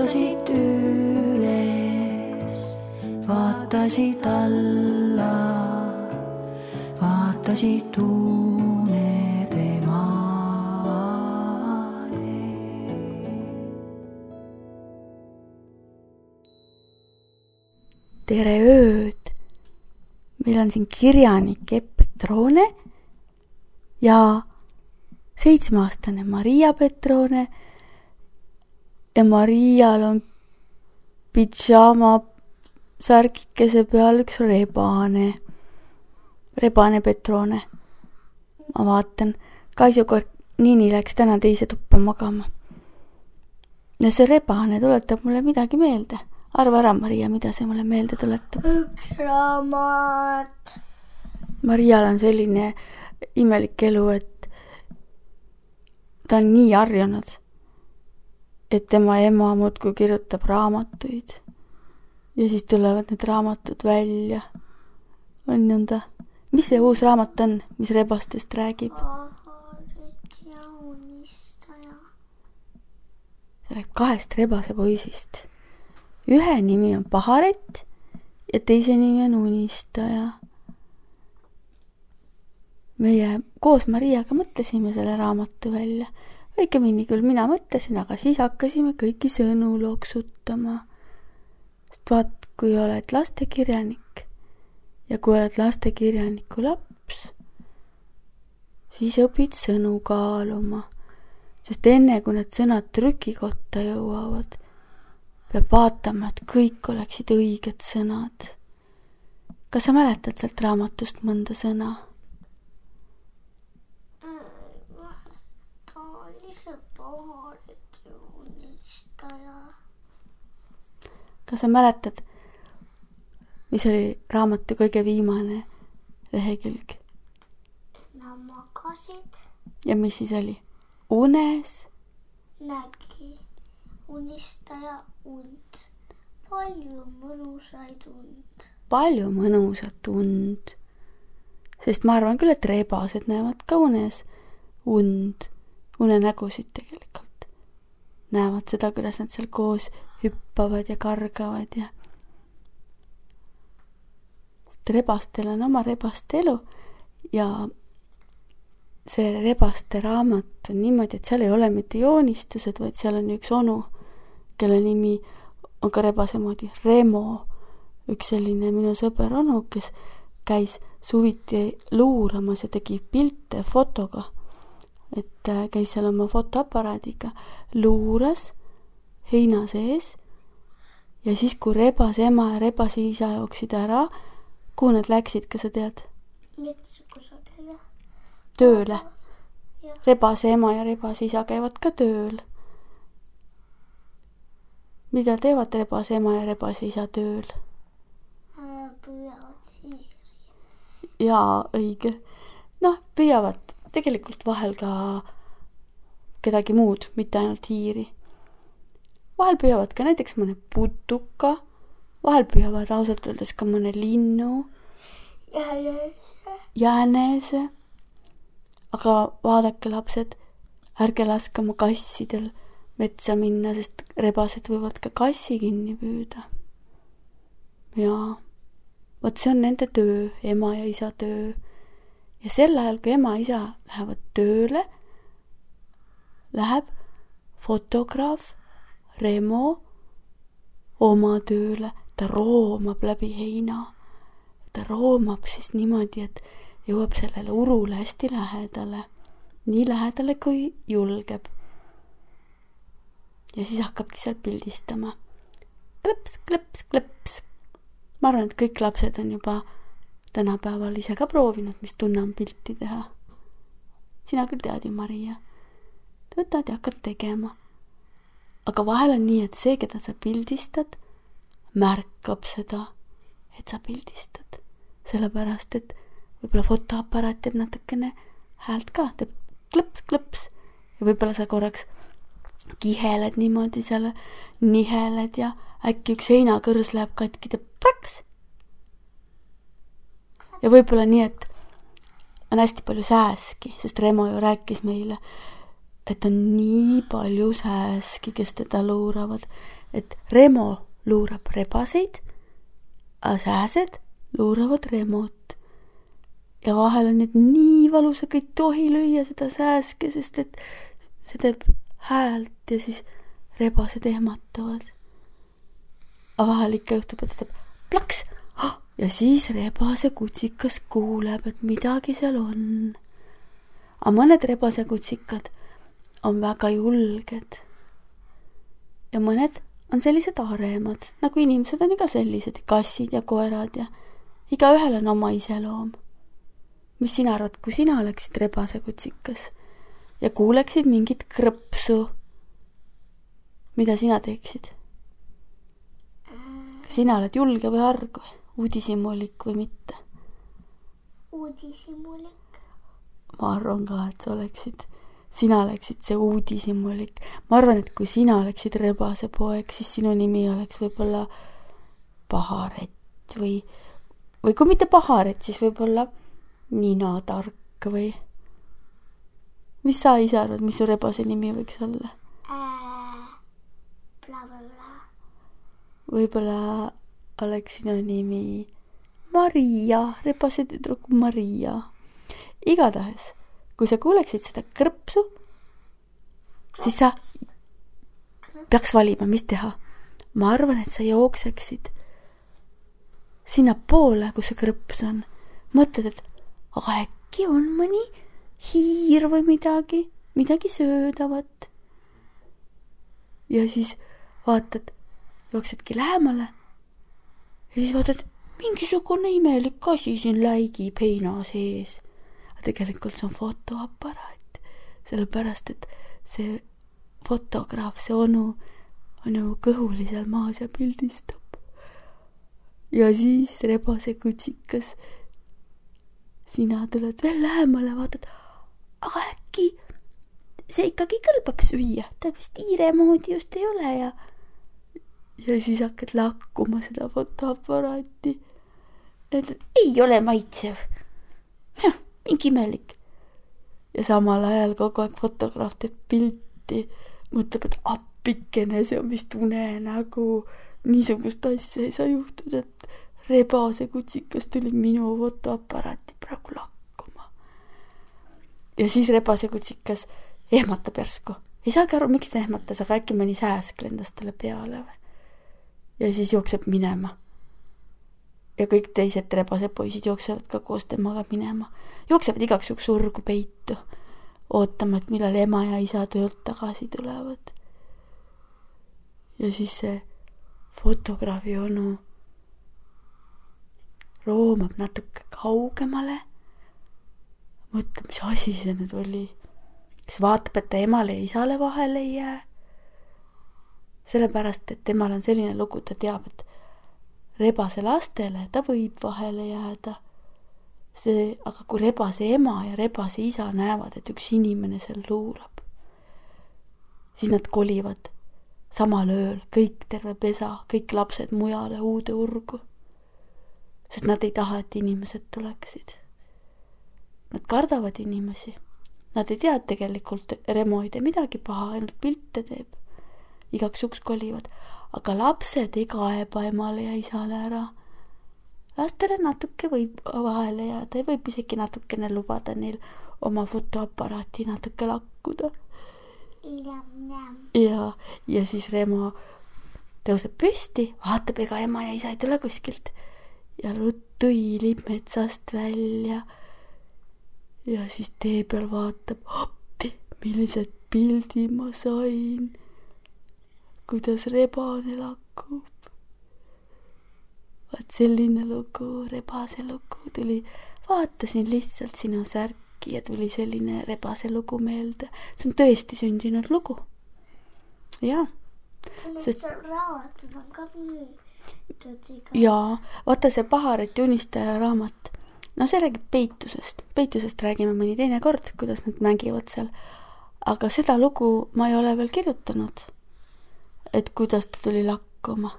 vaatasid üles, vaatasid alla, vaatasid unede maale. tere ööd! Meil on siin kirjanik Epp Petrone ja seitsmeaastane Maria Petrone ja Marial on pidžaama särgikese peal üks rebane, rebane Petrone. ma vaatan, Kaisu Kornini läks täna teise tuppa magama. ja see rebane tuletab mulle midagi meelde arva ära, Maria, mida see mulle meelde tuletab? üks raamat. Marial on selline imelik elu, et ta on nii harjunud, et tema ema muudkui kirjutab raamatuid. ja siis tulevad need raamatud välja. on nõnda. mis see uus raamat on, mis rebastest räägib? see räägib kahest rebasepoisist ühe nimi on Paharet ja teise nimi on Unistaja. meie koos Mariaga mõtlesime selle raamatu välja. õigemini küll mina mõtlesin, aga siis hakkasime kõiki sõnu loksutama. sest vaat, kui oled lastekirjanik ja kui oled lastekirjaniku laps, siis õpid sõnu kaaluma. sest enne, kui need sõnad trükikotta jõuavad peab vaatama, et kõik oleksid õiged sõnad. kas sa mäletad sealt raamatust mõnda sõna? ta oli see ja unistaja. kas sa mäletad, mis oli raamatu kõige viimane lehekülg Nad magasid, ja mis siis oli? unes nägi unistaja und, palju mõnusaid und. palju mõnusat und. sest ma arvan küll, et rebased näevad ka unes und, unenägusid tegelikult. näevad seda, kuidas nad seal koos hüppavad ja kargavad ja. sest rebastel on oma rebaste elu ja see rebaste raamat on niimoodi, et seal ei ole mitte joonistused, vaid seal on üks onu, kelle nimi on ka rebase moodi Remo, üks selline minu sõber onu, kes käis suviti luuramas ja tegi pilte fotoga. et äh, käis seal oma fotoaparaadiga, luuras heina sees ja siis, kui rebase ema ja rebase isa jooksid ära, kuhu nad läksid, kas sa tead? metsa kusagile. tööle. rebase ema ja rebase isa käivad ka tööl. Mida teevad rebase ema ja rebase isa tööl? püüavad siiri. jaa, õige. noh, püüavad tegelikult vahel ka kedagi muud, mitte ainult hiiri. vahel püüavad ka näiteks mõne putuka, vahel püüavad ausalt öeldes ka mõne linnu, ja, jänese. aga vaadake, lapsed, ärge laske oma kassidel metsa minna, sest rebased võivad ka kassi kinni püüda. jaa, vot see on nende töö, ema ja isa töö. ja sel ajal, kui ema ja isa lähevad tööle, läheb fotograaf Remo oma tööle, ta roomab läbi heina. ta roomab siis niimoodi, et jõuab sellele urule hästi lähedale, nii lähedale, kui julgeb. Ja siis hakkabki seal pildistama. klõps, klõps, klõps. ma arvan, et kõik lapsed on juba tänapäeval ise ka proovinud, mis tunne on pilti teha. sina küll tead ju, Maria. võtad ja hakkad tegema. aga vahel on nii, et see, keda sa pildistad, märkab seda, et sa pildistad. sellepärast, et võib-olla fotoaparaat teeb natukene häält ka, teeb klõps-klõps ja võib-olla sa korraks kiheled niimoodi seal, niheled ja äkki üks heinakõrs läheb katki, teeb praks. ja võib-olla nii, et on hästi palju sääski, sest Remo ju rääkis meile, et on nii palju sääski, kes teda luuravad, et Remo luurab rebaseid, aga sääsed luuravad Remot. ja vahel on need nii valusad, ei tohi lüüa seda sääske, sest et see teeb häält ja siis rebased ehmatavad. aga vahel ikka juhtub, et ta teeb plaks ja siis rebasekutsikas kuuleb, et midagi seal on. aga mõned rebasekutsikad on väga julged. ja mõned on sellised aremad, nagu inimesed on ju ka sellised, kassid ja koerad ja igaühel on oma iseloom. mis sina arvad, kui sina oleksid rebasekutsikas ja kuuleksid mingit krõpsu, mida sina teeksid? kas sina oled julge või arg või uudishimulik või mitte? uudishimulik. ma arvan ka, et sa oleksid sina oleksid see uudishimulik. ma arvan, et kui sina oleksid rebasepoeg, siis sinu nimi oleks võib-olla Paharet või, või kui mitte Paharet, siis võib-olla Nina Tark või. Mis sa ise arvad, mis su rebase nimi võiks olla? blablabla. võib-olla oleks sinu nimi Maria, rebase tüdruk Maria. igatahes kui sa kuuleksid seda krõpsu, siis sa peaks valima, mis teha. ma arvan, et sa jookseksid sinnapoole, kus see krõps on. mõtled, et aga äkki on mõni hiir või midagi, midagi söödavat. ja siis vaatad, jooksedki lähemale. ja siis vaatad, mingisugune imelik asi siin läigib heina sees tegelikult see on fotoaparaat, sellepärast et see fotograaf, see onu on ju kõhuli seal maas ja pildistab. ja siis rebasekutsikas, sina tuled veel lähemale, vaatad, aga äkki see ikkagi kõlbab süüa, ta vist hiire moodi just ei ole ja ja siis hakkad lakkuma seda fotoaparaati. et ei ole maitsev. jah mingi imelik. ja samal ajal kogu aeg fotograaf teeb pilti, mõtleb, et appikene, see on vist unenägu, niisugust asja ei saa juhtuda, et rebase kutsikas tuli minu fotoaparaati praegu lakkuma. Ja siis rebase kutsikas ehmatab järsku, ei saagi aru, miks ta ehmatas, aga äkki mõni sääsk lendas talle peale või. ja siis jookseb minema ja kõik teised rebased poisid jooksevad ka koos temaga minema. jooksevad igaks juhuks surgu peitu, ootama, et millal ema ja isa töölt tagasi tulevad. ja siis see fotograafi onu roomab natuke kaugemale, mõtleb, mis asi see nüüd oli. siis vaatab, et ta emale ja isale vahele ei jää. sellepärast, et temal on selline lugu, ta teab, et rebase lastele ta võib vahele jääda. see, aga kui rebase ema ja rebase isa näevad, et üks inimene seal luurab, siis nad kolivad samal ööl kõik terve pesa, kõik lapsed mujale uude urgu. sest nad ei taha, et inimesed tuleksid. Nad kardavad inimesi. Nad ei tea, et tegelikult Remo ei tee midagi paha, ainult pilte teeb. igaks juhuks kolivad aga lapsed ei kaeba emale ja isale ära. lastele natuke võib vahele jääda ja võib isegi natukene lubada neil oma fotoaparaati natuke lakkuda. ja, ja siis Remo tõuseb püsti, vaatab, ega ema ja isa ei tule kuskilt ja ruttu hiilib metsast välja. Ja siis tee peal vaatab, appi, millised pildid ma sain kuidas rebane lakkub. vaat selline lugu, rebase lugu tuli, vaatasin lihtsalt sinu särki ja tuli selline rebase lugu meelde. see on tõesti sündinud lugu. jaa, Sest- raamatud on ka müüdud jaa, vaata see Pahareti unistaja raamat, no see räägib peitusest, peitusest räägime mõni teine kord, kuidas nad mängivad seal. aga seda lugu ma ei ole veel kirjutanud. et kuidas ta tuli lakkuma,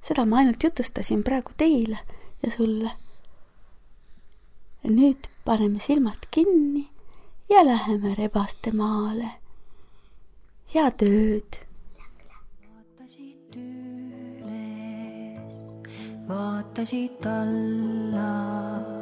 seda ma ainult jutustasin praegu teile ja sulle. nüüd paneme silmad kinni ja läheme rebaste maale. head ööd vaatasid üles, vaatasid alla,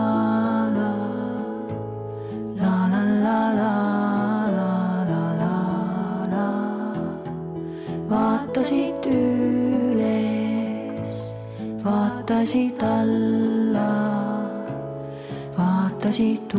vaatasid üles, vaatasid alla, vaatasid